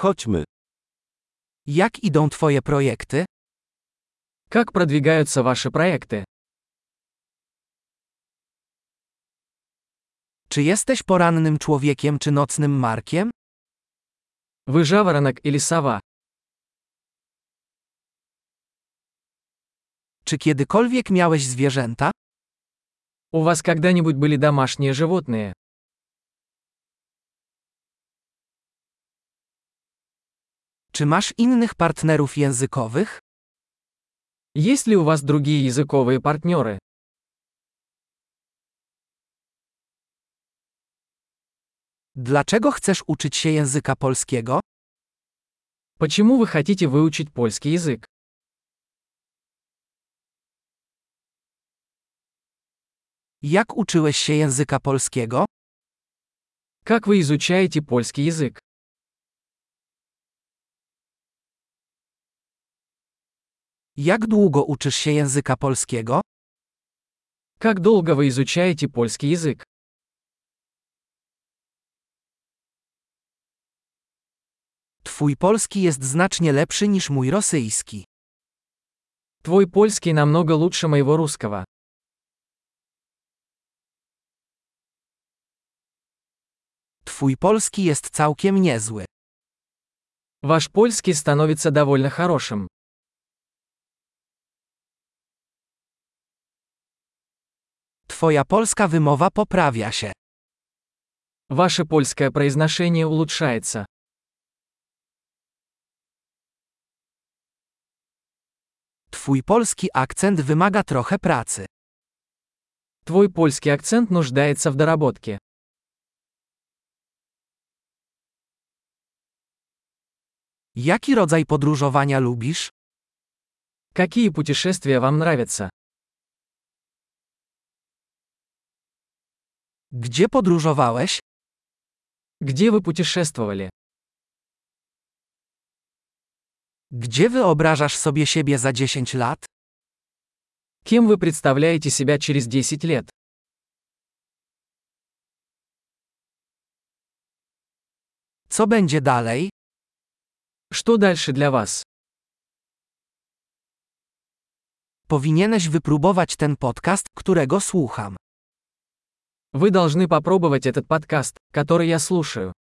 Chodźmy. Jak idą Twoje projekty? Как продвигаются ваши проекты? Czy jesteś porannym człowiekiem czy nocnym markiem? Вы жаворонок или сова? Czy kiedykolwiek miałeś zwierzęta? У вас когда-нибудь были домашние животные? Czy masz innych partnerów językowych? Есть ли у вас другие языковые партнеры? Dlaczego chcesz uczyć się języka polskiego? Почему вы хотите выучить польский язык? Jak uczyłeś się języka polskiego? Как вы изучаете польский язык? Jak długo uczysz się języka polskiego? Как долго вы изучаете польский язык? Twój polski jest znacznie lepszy niż mój rosyjski. Твой польский намного лучше моего русского. Twój polski jest całkiem niezły. Ваш польский становится довольно хорошим. Twoja polska wymowa poprawia się. Ваше польское произношение улучшается. Twój polski akcent wymaga trochę pracy. Твой польский акцент нуждается в доработке. Jaki rodzaj podróżowania lubisz? Какие путешествия вам нравятся? Gdzie podróżowałeś? Где вы путешествовали? Gdzie wyobrażasz sobie siebie za 10 lat? Кем вы представляете себя через 10 лет? Co będzie dalej? Что дальше для вас? Powinieneś wypróbować ten podcast, którego słucham. Вы должны попробовать этот подкаст, который я слушаю.